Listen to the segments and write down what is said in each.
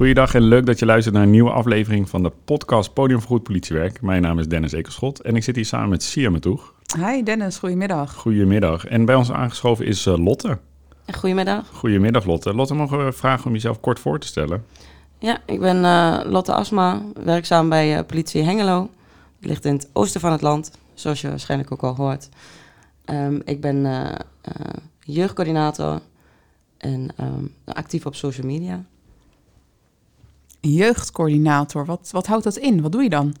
Goeiedag en leuk dat je luistert naar een nieuwe aflevering van de podcast Podium voor Goed Politiewerk. Mijn naam is Dennis Ekerschot en ik zit hier samen met Sia Metoeg. Hi Dennis, goedemiddag. Goedemiddag. En bij ons aangeschoven is uh, Lotte. Goedemiddag. Goedemiddag Lotte. Lotte, mogen we vragen om jezelf kort voor te stellen? Ja, ik ben uh, Lotte Asma, werkzaam bij uh, politie Hengelo. Het ligt in het oosten van het land, zoals je waarschijnlijk ook al hoort. Um, ik ben jeugdcoördinator en um, actief op social media. Jeugdcoördinator, wat, wat houdt dat in? Wat doe je dan?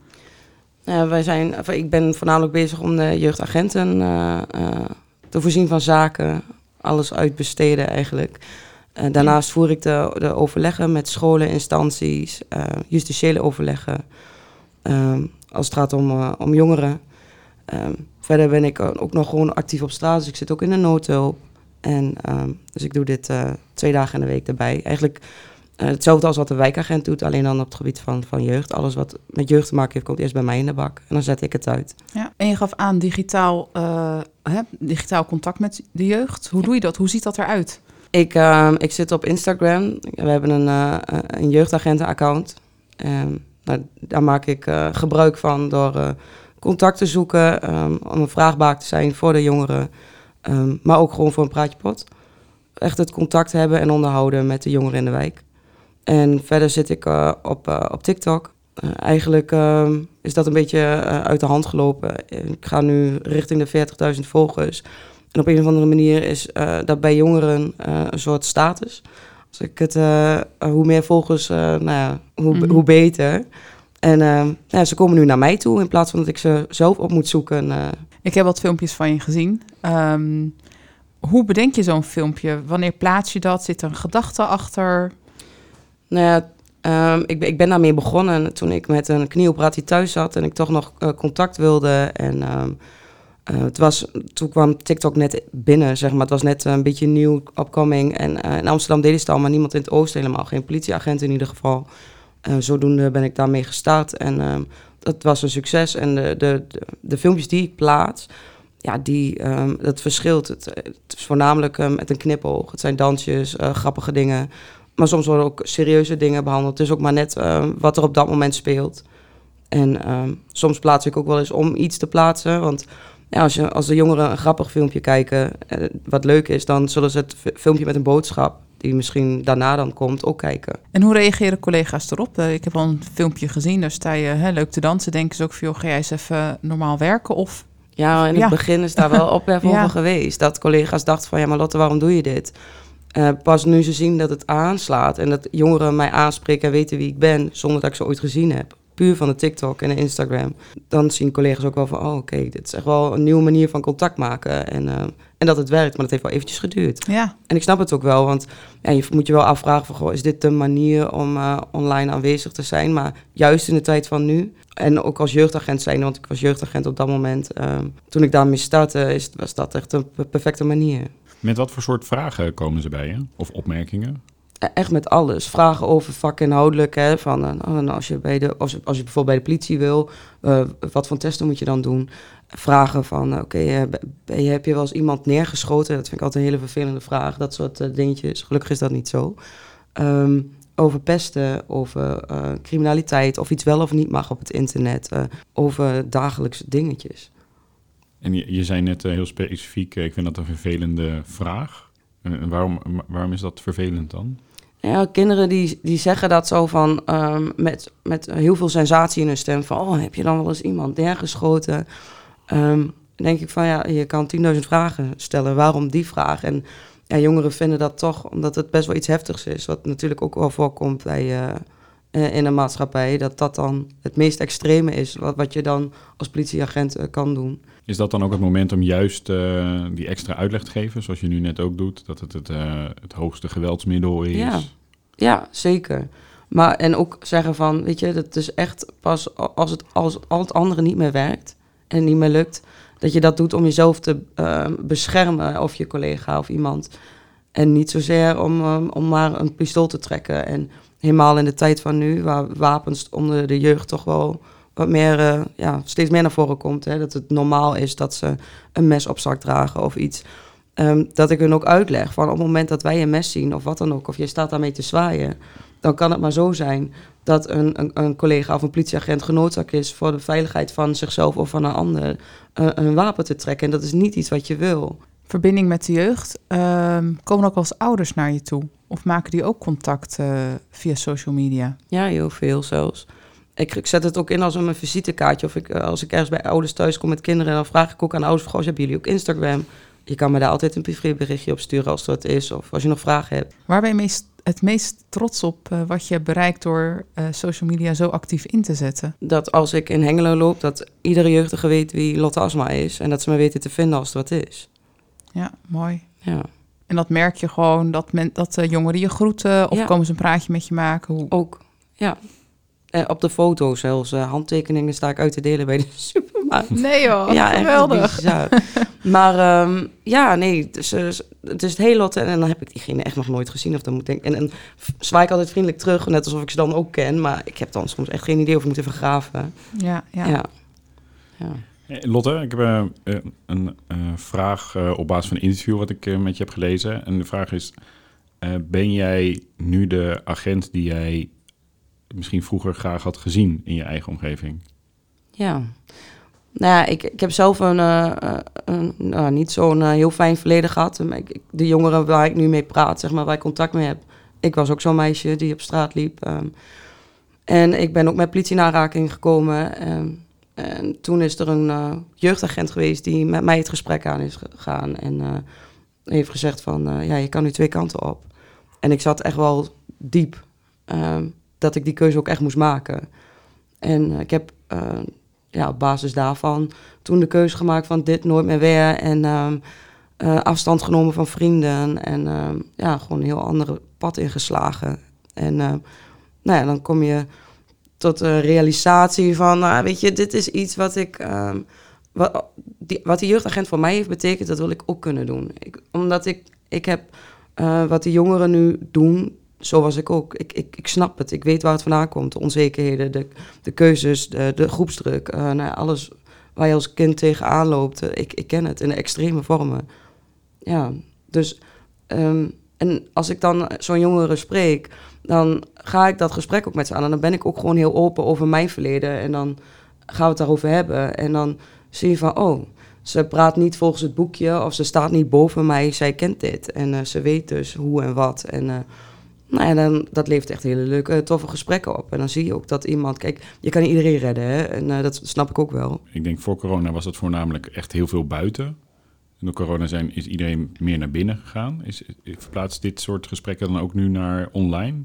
Uh, wij zijn, ik ben voornamelijk bezig om de jeugdagenten uh, uh, te voorzien van zaken. Alles uitbesteden eigenlijk. daarnaast voer ik de, de, overleggen met scholen, instanties, justitiële overleggen. als het gaat om, om jongeren. verder ben ik ook nog gewoon actief op straat, dus ik zit ook in de noodhulp. En, dus ik doe dit twee dagen in de week erbij. Eigenlijk uh, hetzelfde als wat de wijkagent doet, alleen dan op het gebied van, van jeugd. Alles wat met jeugd te maken heeft, komt eerst bij mij in de bak. En dan zet ik het uit. Ja, en je gaf aan digitaal, uh, hè, digitaal contact met de jeugd. Hoe doe je dat? Hoe ziet dat eruit? Ik, uh, ik zit op Instagram. We hebben een, uh, een jeugdagenten-account. nou, daar maak ik gebruik van door contact te zoeken, um, om een vraagbaak te zijn voor de jongeren. Um, maar ook gewoon voor een praatje pot. Echt het contact hebben en onderhouden met de jongeren in de wijk. En verder zit ik uh, op, uh, op TikTok. Uh, eigenlijk is dat een beetje uit de hand gelopen. Ik ga nu richting de 40.000 volgers. En op een of andere manier is dat bij jongeren een soort status. Als ik het, hoe meer volgers, nou ja, hoe, mm -hmm. hoe beter. En ja, ze komen nu naar mij toe in plaats van dat ik ze zelf op moet zoeken. Ik heb wat filmpjes van je gezien. Um, hoe bedenk je zo'n filmpje? Wanneer plaats je dat? Zit er een gedachte achter? Nou ja, um, ik, ik ben daarmee begonnen toen ik met een knieoperatie thuis zat en ik toch nog uh, contact wilde. En um, uh, het was, toen kwam TikTok net binnen, zeg maar. Het was net een beetje nieuw, upcoming. En uh, in Amsterdam deden ze het al, maar niemand in het oosten helemaal. Geen politieagent in ieder geval. zodoende ben ik daarmee gestart en um, dat was een succes. En de, de, de, filmpjes die ik plaats, ja, die, dat verschilt. Het, het is voornamelijk met een knipoog. Het zijn dansjes, grappige dingen. Maar soms worden ook serieuze dingen behandeld. Het is ook maar net uh, wat er op dat moment speelt. En uh, soms plaats ik ook wel eens om iets te plaatsen. Want ja, als, je, als de jongeren een grappig filmpje kijken, uh, wat leuk is, dan zullen ze het filmpje met een boodschap, die misschien daarna dan komt, ook kijken. En hoe reageren collega's erop? Uh, ik heb al een filmpje gezien, daar sta je hè, leuk te dansen. Denken ze ook van, joh, ga jij eens even normaal werken? Of ja, in het ja. begin is daar wel ophef over geweest. Dat collega's dachten van, ja, maar Lotte, waarom doe je dit? Uh, pas nu ze zien dat het aanslaat en dat jongeren mij aanspreken en weten wie ik ben, zonder dat ik ze ooit gezien heb. Puur van de TikTok en de Instagram. Dan zien collega's ook wel van, oh oké, okay, dit is echt wel een nieuwe manier van contact maken. En, uh, en dat het werkt, maar dat heeft wel eventjes geduurd. Ja. En ik snap het ook wel, want ja, je moet je wel afvragen van, goh, is dit de manier om uh, online aanwezig te zijn? Maar juist in de tijd van nu, en ook als jeugdagent zijn, want ik was jeugdagent op dat moment. Uh, toen ik daarmee startte, is, was dat echt een perfecte manier. Met wat voor soort vragen komen ze bij je? Of opmerkingen? Echt met alles. Vragen over vakinhoudelijk. Hè, van, uh, als, je bij de, als, je bijvoorbeeld bij de politie wil, uh, wat voor testen moet je dan doen? Vragen van, oké, okay, uh, heb je wel eens iemand neergeschoten? Dat vind ik altijd een hele vervelende vraag. Dat soort dingetjes. Gelukkig is dat niet zo. Um, over pesten, over criminaliteit, of iets wel of niet mag op het internet, over dagelijkse dingetjes. En je, zei net uh, heel specifiek, ik vind dat een vervelende vraag. En waarom, waarom is dat vervelend dan? Ja, kinderen die, die zeggen dat zo van um, met, met heel veel sensatie in hun stem. Van, oh, heb je dan wel eens iemand neergeschoten? Um, denk ik van, ja, je kan 10.000 vragen stellen. Waarom die vraag? En jongeren vinden dat toch, omdat het best wel iets heftigs is. Wat natuurlijk ook wel voorkomt bij, in een maatschappij. Dat dat dan het meest extreme is wat, wat je dan als politieagent kan doen. Is dat dan ook het moment om juist uh, die extra uitleg te geven, zoals je nu net ook doet? Dat het het, het hoogste geweldsmiddel is? Ja. ja, zeker. Maar en ook zeggen van, weet je, dat is echt pas als het, als al het andere niet meer werkt en niet meer lukt, dat je dat doet om jezelf te uh, beschermen of je collega of iemand. En niet zozeer om, um, om maar een pistool te trekken. En helemaal in de tijd van nu, waar wapens onder de jeugd toch wel wat meer, uh, ja, steeds meer naar voren komt. Hè? Dat het normaal is dat ze een mes op zak dragen of iets. Um, dat ik hun ook uitleg van op het moment dat wij een mes zien of wat dan ook, of je staat daarmee te zwaaien, dan kan het maar zo zijn dat een, een, een collega of een politieagent genoodzaakt is voor de veiligheid van zichzelf of van een ander een, een wapen te trekken. En dat is niet iets wat je wil. Verbinding met de jeugd. Ehm, komen ook als ouders naar je toe? Of maken die ook contact eh, via social media? Ja, heel veel zelfs. Ik, ik zet het ook in als een visitekaartje. Of ik, eh, als ik ergens bij ouders thuis kom met kinderen, dan vraag ik ook aan de ouders: Goh, hebben jullie ook Instagram? Je kan me daar altijd een privéberichtje op sturen als dat is. Of als je nog vragen hebt. Waar ben je meest, het meest trots op uh, wat je bereikt door uh, social media zo actief in te zetten? Dat als ik in Hengelo loop, dat iedere jeugdige weet wie Lotte Asma is. En dat ze me weten te vinden als het wat is. Ja, mooi. Ja. En dat merk je gewoon, dat, men, dat uh, jongeren je groeten of Ja. komen ze een praatje met je maken? Hoe... Ook, ja. En op de foto zelfs. eh, handtekeningen sta ik uit te delen bij de supermarkt. Nee joh, ja, geweldig. bizar. maar ehm, ja, nee, het is, eh, het is het heel Lotte. En dan heb ik diegene echt nog nooit gezien. Of dan moet ik, en dan zwaai ik altijd vriendelijk terug, net alsof ik ze dan ook ken. Maar ik heb dan soms echt geen idee of ik moet even graven. Ja, ja. Ja. ja. Lotte, ik heb eh, eh, een eh, vraag eh, op basis van een interview wat ik eh, met je heb gelezen. En de vraag is, eh, ben jij nu de agent die jij misschien vroeger graag had gezien in je eigen omgeving? Ja. Nou ja, ik, ik heb zelf een, eh, een nou, niet zo'n eh, heel fijn verleden gehad. Ik, de jongeren waar ik nu mee praat, zeg maar, waar ik contact mee heb. Ik was ook zo'n meisje die op straat liep. ehm. en ik ben ook met politie in aanraking gekomen. ehm. en toen is er een jeugdagent geweest die met mij het gesprek aan is gegaan. En heeft gezegd van, ja, je kan nu twee kanten op. En ik zat echt wel diep. ehm, dat ik die keuze ook echt moest maken. En eh, ik heb eh, ja, op basis daarvan toen de keuze gemaakt van dit nooit meer weer. En ehm, eh, afstand genomen van vrienden. En ehm, ja, gewoon een heel andere pad ingeslagen. En ehm, nou ja, dan kom je tot de realisatie van, nou, weet je, dit is iets wat ik... wat, die, wat die jeugdagent voor mij heeft betekend, dat wil ik ook kunnen doen. Ik, omdat ik, ik heb wat die jongeren nu doen, zo was ik ook. Ik, ik, ik snap het, ik weet waar het vandaan komt. De onzekerheden, de, de keuzes, de, de groepsdruk, eh, nou, alles waar je als kind tegenaan loopt. eh, ik, ik ken het in extreme vormen. Ja, dus... ehm, en als ik dan zo'n jongere spreek, dan ga ik dat gesprek ook met ze aan. En dan ben ik ook gewoon heel open over mijn verleden. En dan gaan we het daarover hebben. En dan zie je van, oh, ze praat niet volgens het boekje... of ze staat niet boven mij, zij kent dit. En eh, ze weet dus hoe en wat. En nou ja, dan, dat levert echt hele leuke, toffe gesprekken op. En dan zie je ook dat iemand... Kijk, je kan iedereen redden, hè. En eh, dat snap ik ook wel. Ik denk voor corona was het voornamelijk echt heel veel buiten. En door corona zijn, is iedereen meer naar binnen gegaan. Is, verplaatst dit soort gesprekken dan ook nu naar online?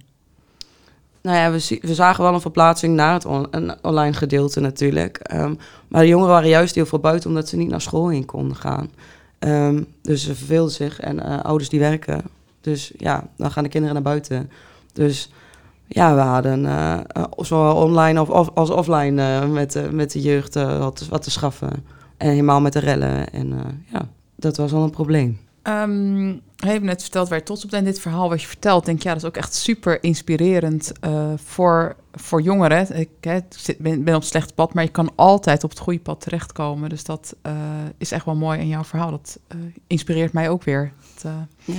Nou ja, we, we zagen wel een verplaatsing naar het on- een online gedeelte natuurlijk. Ehm, maar de jongeren waren juist heel veel buiten omdat ze niet naar school heen konden gaan. Ehm, dus ze verveelden zich en eh, ouders die werken. Dus ja, dan gaan de kinderen naar buiten. Dus ja, we hadden eh, zowel online of, als offline eh, met, met de jeugd wat, wat te schaffen. En helemaal met de rellen. En ja, dat was al een probleem. Ehm, je hebt net verteld waar je trots op bent. Dit verhaal wat je vertelt, denk ik, ja, dat is ook echt super inspirerend voor, voor jongeren. Ik zit, ben, ben op het slechte pad, maar je kan altijd op het goede pad terechtkomen. Dus dat is echt wel mooi in jouw verhaal. Dat inspireert mij ook weer. Dat, Ja.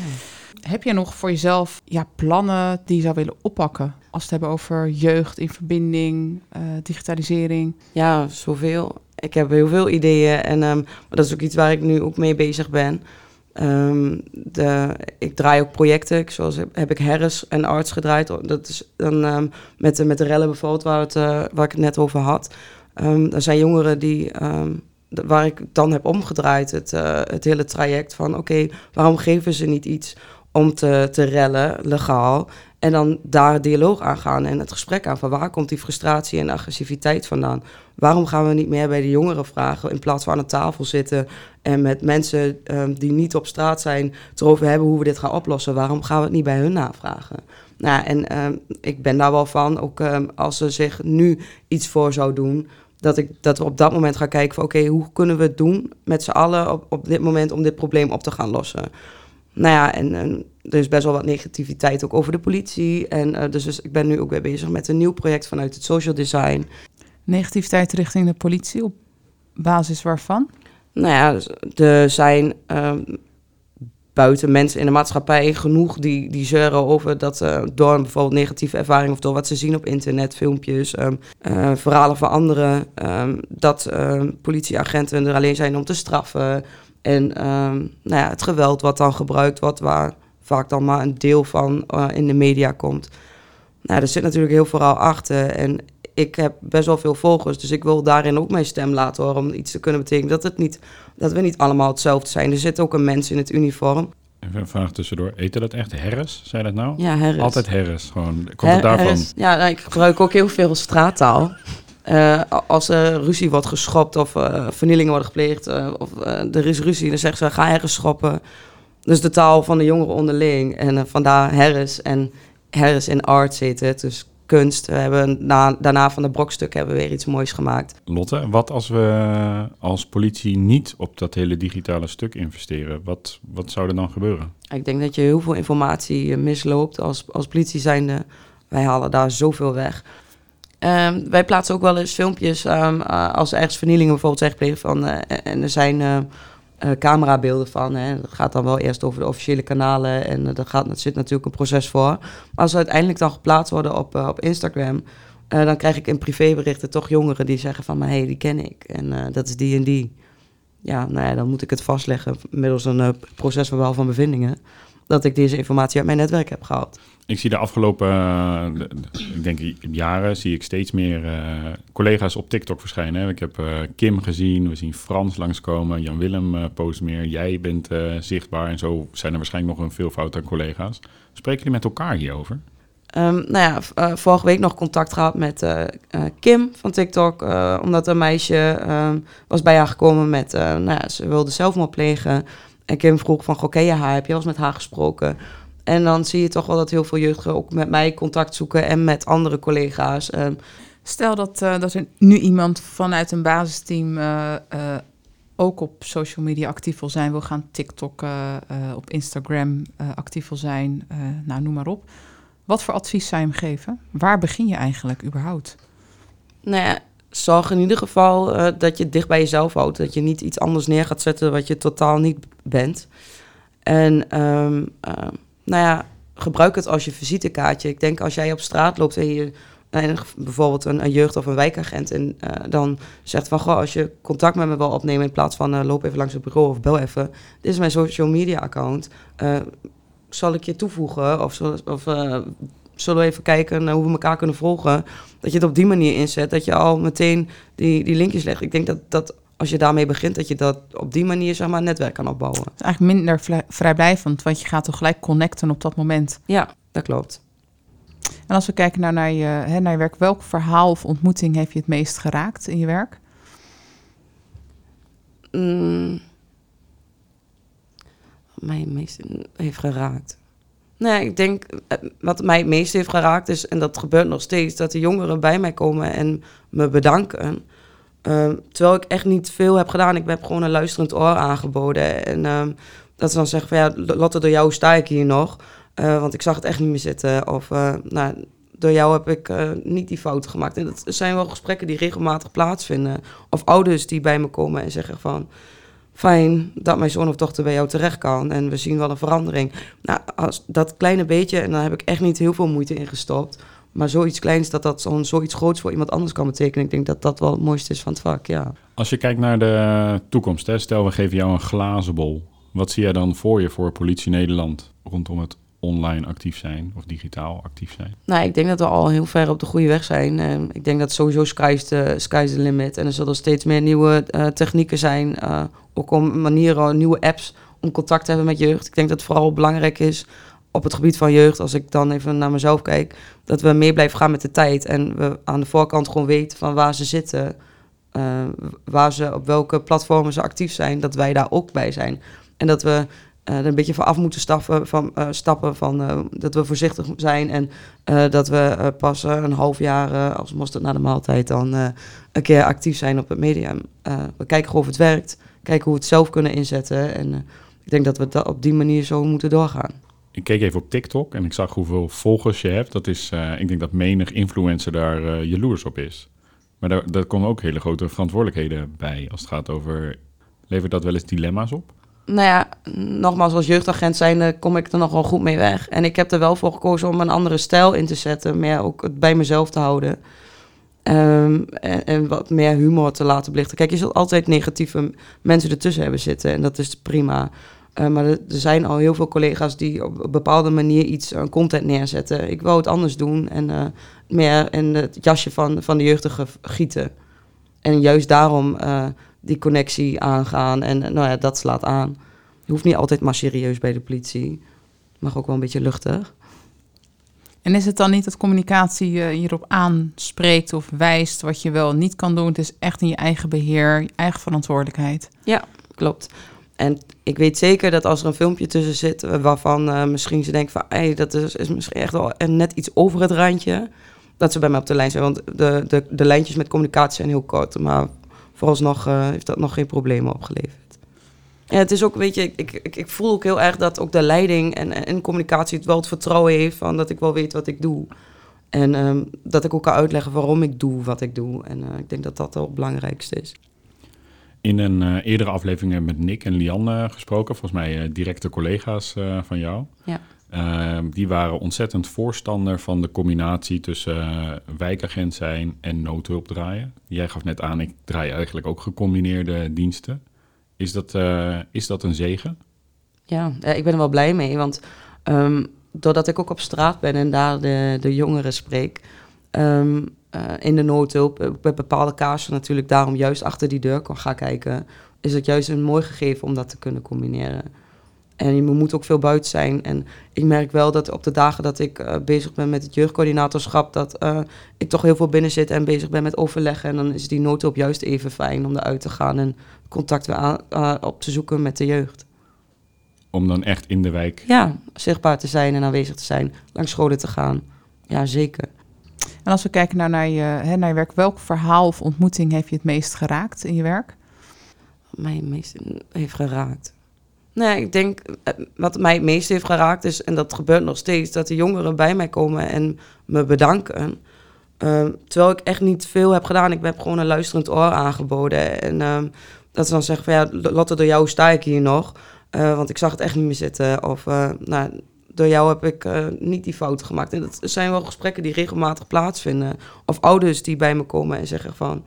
Heb je nog voor jezelf ja, plannen die je zou willen oppakken? Als we het hebben over jeugd in verbinding, eh, digitalisering. Ja, zoveel. Ik heb heel veel ideeën en ehm, dat is ook iets waar ik nu ook mee bezig ben. Ehm, de, ik draai ook projecten, ik- zoals heb, ik Harris en Arts gedraaid. Dat is dan ehm, met, de, met de rellen bijvoorbeeld, waar, het, eh, waar ik het net over had. Ehm er zijn jongeren die, waar ik dan heb omgedraaid, het, eh, het hele traject van... oké, waarom geven ze niet iets om te, te rellen, legaal... En dan daar dialoog aan gaan en het gesprek aan van waar komt die frustratie en agressiviteit vandaan? Waarom gaan we niet meer bij de jongeren vragen in plaats van aan de tafel zitten en met mensen ehm, die niet op straat zijn erover hebben hoe we dit gaan oplossen? Waarom gaan we het niet bij hun navragen? Nou, en ehm, ik ben daar wel van, ook ehm, als er zich nu iets voor zou doen, dat, ik, dat we op dat moment gaan kijken van oké, hoe kunnen we het doen met z'n allen op, op dit moment om dit probleem op te gaan lossen? Nou ja, en, en er is best wel wat negativiteit ook over de politie. En eh, dus, dus ik ben nu ook weer bezig met een nieuw project vanuit het social design. Negativiteit richting de politie, op basis waarvan? Nou ja, dus er zijn ehm, buiten mensen in de maatschappij genoeg die, die zeuren over dat uh, door een bijvoorbeeld negatieve ervaring of door wat ze zien op internet, filmpjes, uh, verhalen van anderen, um, dat ehm, politieagenten er alleen zijn om te straffen. En nou ja, het geweld wat dan gebruikt wordt, waar vaak dan maar een deel van uh, in de media komt. Nou, er zit natuurlijk heel veel achter. En ik heb best wel veel volgers, dus ik wil daarin ook mijn stem laten horen om iets te kunnen betekenen. Dat, het niet, dat we niet allemaal hetzelfde zijn. Er zit ook een mens in het uniform. Even een vraag tussendoor. Eten dat echt herres? Zei dat nou? Ja, herres. Altijd herres. Gewoon. Komt het daarvan? Ja, nou, ik gebruik ook heel veel straattaal. Uh, als er ruzie wordt geschopt of uh, vernielingen worden gepleegd uh, of er is ruzie, dan zeggen ze ga herres schoppen. Dus de taal van de jongeren onderling. En vandaar herres en herres in art zitten. Dus kunst. We hebben na, daarna van de brokstuk hebben we weer iets moois gemaakt. Lotte, wat als we als politie niet op dat hele digitale stuk investeren? Wat, wat zou er dan gebeuren? Ik denk dat je heel veel informatie eh, misloopt als, als politie zijnde. Wij halen daar zoveel weg. Um, wij plaatsen ook wel eens filmpjes um, als ergens vernielingen bijvoorbeeld zijn gepleegd van... Uh, en er zijn... Uh, camerabeelden van. Hè. Dat gaat dan wel eerst over de officiële kanalen en daar gaat, zit natuurlijk een proces voor. Maar als ze uiteindelijk dan geplaatst worden op, op Instagram, dan krijg ik in privéberichten toch jongeren die zeggen van, hé, hey, die ken ik en dat is die en die. Ja, nou ja, dan moet ik het vastleggen middels een procesverbaal van bevindingen dat ik deze informatie uit mijn netwerk heb gehaald. Ik zie de afgelopen, uh, ik denk jaren, zie ik steeds meer uh, collega's op TikTok verschijnen. Ik heb uh, Kim gezien, we zien Frans langskomen, Jan Willem post meer, jij bent zichtbaar en zo zijn er waarschijnlijk nog een veelvoud aan collega's. Spreken jullie met elkaar hierover? Um, nou ja, vorige week nog contact gehad met Kim van TikTok, omdat een meisje um, was bij haar gekomen met, nou ja, ze wilde zelfmoord plegen. En Kim vroeg van, oké, ja, haar, heb je al eens met haar gesproken? En dan zie je toch wel dat heel veel jeugdigen ook met mij contact zoeken en met andere collega's. Ehm, Stel dat, uh, dat er nu iemand vanuit een basisteam uh, uh, ook op social media actief wil zijn, wil gaan TikTok, op Instagram actief wil zijn, nou noem maar op. Wat voor advies zou je hem geven? Waar begin je eigenlijk überhaupt? Nou ja, zorg in ieder geval dat je het dicht bij jezelf houdt. Dat je niet iets anders neer gaat zetten wat je totaal niet bent. En um, nou ja, gebruik het als je visitekaartje. Ik denk als jij op straat loopt en je en bijvoorbeeld een, een, jeugd- of een wijkagent en uh, dan zegt van, goh, als je contact met me wil opnemen in plaats van uh, loop even langs het bureau of bel even, dit is mijn social media account, uh, zal ik je toevoegen of, of zullen we even kijken naar hoe we elkaar kunnen volgen, dat je het op die manier inzet, dat je al meteen die, die linkjes legt. Ik denk dat, dat als je daarmee begint, dat je dat op die manier zeg maar, een netwerk kan opbouwen. Het is eigenlijk minder vrijblijvend, want je gaat toch gelijk connecten op dat moment. Ja, dat klopt. En als we kijken nou naar, je, hè, naar je werk, welk verhaal of ontmoeting heeft je het meest geraakt in je werk? Mm, wat mij het meest heeft geraakt. Nee, ik denk eh, wat mij het meest heeft geraakt is, en dat gebeurt nog steeds, dat de jongeren bij mij komen en me bedanken. Um, terwijl ik echt niet veel heb gedaan. Ik heb gewoon een luisterend oor aangeboden. En um, dat ze dan zeggen van ja, Lotte, door jou sta ik hier nog. Uh, want ik zag het echt niet meer zitten. Of uh, nou, door jou heb ik uh, niet die fouten gemaakt. En dat zijn wel gesprekken die regelmatig plaatsvinden. Of ouders die bij me komen en zeggen van... Fijn dat mijn zoon of dochter bij jou terecht kan. En we zien wel een verandering. Nou, als dat kleine beetje, en daar heb ik echt niet heel veel moeite in gestopt maar zoiets kleins, dat dat zo'n zoiets groots voor iemand anders kan betekenen. Ik denk dat dat wel het mooiste is van het vak, ja. Als je kijkt naar de toekomst, hè, stel we geven jou een glazen bol. Wat zie jij dan voor je voor politie Nederland rondom het online actief zijn of digitaal actief zijn? Nou, ik denk dat we al heel ver op de goede weg zijn. Uh, ik denk dat sowieso sky's the, sky's the limit. En er zullen steeds meer nieuwe uh, technieken zijn, uh, ook om manieren, nieuwe apps om contact te hebben met jeugd. Ik denk dat het vooral belangrijk is op het gebied van jeugd, als ik dan even naar mezelf kijk, dat we meer blijven gaan met de tijd. En we aan de voorkant gewoon weten van waar ze zitten, uh, waar ze, op welke platformen ze actief zijn, dat wij daar ook bij zijn. En dat we uh, er een beetje vanaf moeten stappen van, uh, stappen van dat we voorzichtig zijn en dat we pas een half jaar, als mosterd na de maaltijd, dan een keer actief zijn op het medium. we kijken of het werkt, kijken hoe we het zelf kunnen inzetten. En ik denk dat we dat op die manier zo moeten doorgaan ik keek even op TikTok en ik zag hoeveel volgers je hebt. Dat is, uh, ik denk dat menig influencer daar uh, jaloers op is. Maar daar, komen ook hele grote verantwoordelijkheden bij als het gaat over... Levert dat wel eens dilemma's op? nou ja, nogmaals, als jeugdagent zijnde kom ik er nog wel goed mee weg. En ik heb er wel voor gekozen om een andere stijl in te zetten. Meer ook het bij mezelf te houden. Ehm, en, en wat meer humor te laten belichten. Kijk, je zult altijd negatieve mensen ertussen hebben zitten. En dat is prima. Eh, maar er, zijn al heel veel collega's die op een bepaalde manier iets aan content neerzetten. Ik wil het anders doen en eh, meer in het jasje van, van de jeugdige gieten. En juist daarom eh, die connectie aangaan. En eh, nou ja, dat slaat aan. Je hoeft niet altijd maar serieus bij de politie. Mag ook wel een beetje luchtig. En is het dan niet dat communicatie je hierop aanspreekt of wijst wat je wel niet kan doen? Het is echt in je eigen beheer, je eigen verantwoordelijkheid. Klopt. En ik weet zeker dat als er een filmpje tussen zit eh, waarvan eh, misschien ze denken van, hey, dat is, is misschien echt wel net iets over het randje, dat ze bij mij op de lijn zijn. Want de, de, de lijntjes met communicatie zijn heel kort, maar vooralsnog uh, heeft dat nog geen problemen opgeleverd. Ja, het is ook, weet je, ik, ik, ik voel ook heel erg dat ook de leiding en, en communicatie het wel het vertrouwen heeft van dat ik wel weet wat ik doe. En um, dat ik ook kan uitleggen waarom ik doe wat ik doe. En uh, ik denk dat dat het belangrijkste is. In een uh, eerdere aflevering met Nick en Lian uh, gesproken, volgens mij uh, directe collega's van jou. Ja. Ehm, die waren ontzettend voorstander van de combinatie tussen wijkagent zijn en noodhulp draaien. Jij gaf net aan, ik draai eigenlijk ook gecombineerde diensten. Is dat, is dat een zegen? Ja, ik ben er wel blij mee, want um, doordat ik ook op straat ben en daar de, de jongeren spreek... Um, uh, in de noodhulp, bij bepaalde kaarsen natuurlijk daarom juist achter die deur kan gaan kijken, is het juist een mooi gegeven om dat te kunnen combineren. En je moet ook veel buiten zijn. En ik merk wel dat op de dagen dat ik uh, bezig ben met het jeugdcoördinatorschap, dat uh, ik toch heel veel binnen zit en bezig ben met overleggen. En dan is die noodhulp juist even fijn om eruit te gaan en contact weer aan, uh, op te zoeken met de jeugd. Om dan echt in de wijk... Ja, zichtbaar te zijn en aanwezig te zijn, langs scholen te gaan. Ja, zeker. En als we kijken naar, naar, je, hè, naar je werk, welk verhaal of ontmoeting heeft je het meest geraakt in je werk? Mij het meest heeft geraakt. Nee, ik denk wat mij het meest heeft geraakt is, en dat gebeurt nog steeds, dat de jongeren bij mij komen en me bedanken. Uh, terwijl ik echt niet veel heb gedaan. Ik heb gewoon een luisterend oor aangeboden. En uh, dat ze dan zeggen van ja, Lotte, door jou sta ik hier nog. Uh, want ik zag het echt niet meer zitten. Of nou, door jou heb ik uh, niet die fouten gemaakt. En dat zijn wel gesprekken die regelmatig plaatsvinden. Of ouders die bij me komen en zeggen van...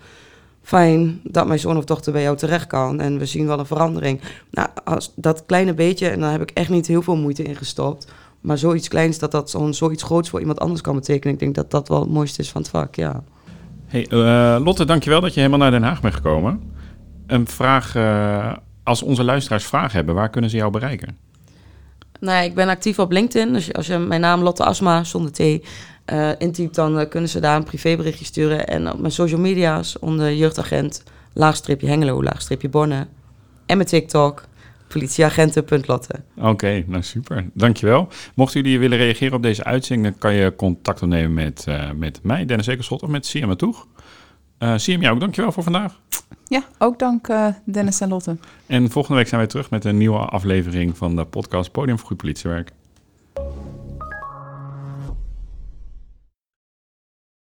fijn dat mijn zoon of dochter bij jou terecht kan. En we zien wel een verandering. Nou, als dat kleine beetje, en daar heb ik echt niet heel veel moeite in gestopt... maar zoiets kleins, dat dat zo'n zoiets groots voor iemand anders kan betekenen... ik denk dat dat wel het mooiste is van het vak, ja. Hey, uh, Lotte, dankjewel dat je helemaal naar Den Haag bent gekomen. Een vraag... Uh, als onze luisteraars vragen hebben, waar kunnen ze jou bereiken? Nou, ik ben actief op LinkedIn. Dus als je mijn naam Lotte Asma zonder T uh, intypt, dan uh, kunnen ze daar een privéberichtje sturen. En op mijn social media's onder jeugdagent, laagstripje Hengelo, laagstripje Borne. En mijn TikTok, politieagenten.lotte. Oké, nou super. Dankjewel. Mochten jullie willen reageren op deze uitzending, dan kan je contact opnemen met, uh, met mij, Dennis Ekerschot, of met Siem Toeg. Uh, Siem, jou ook dankjewel voor vandaag. Ja, ook dank uh, Dennis en Lotte. En volgende week zijn wij terug met een nieuwe aflevering van de podcast Podium voor Goed Politiewerk.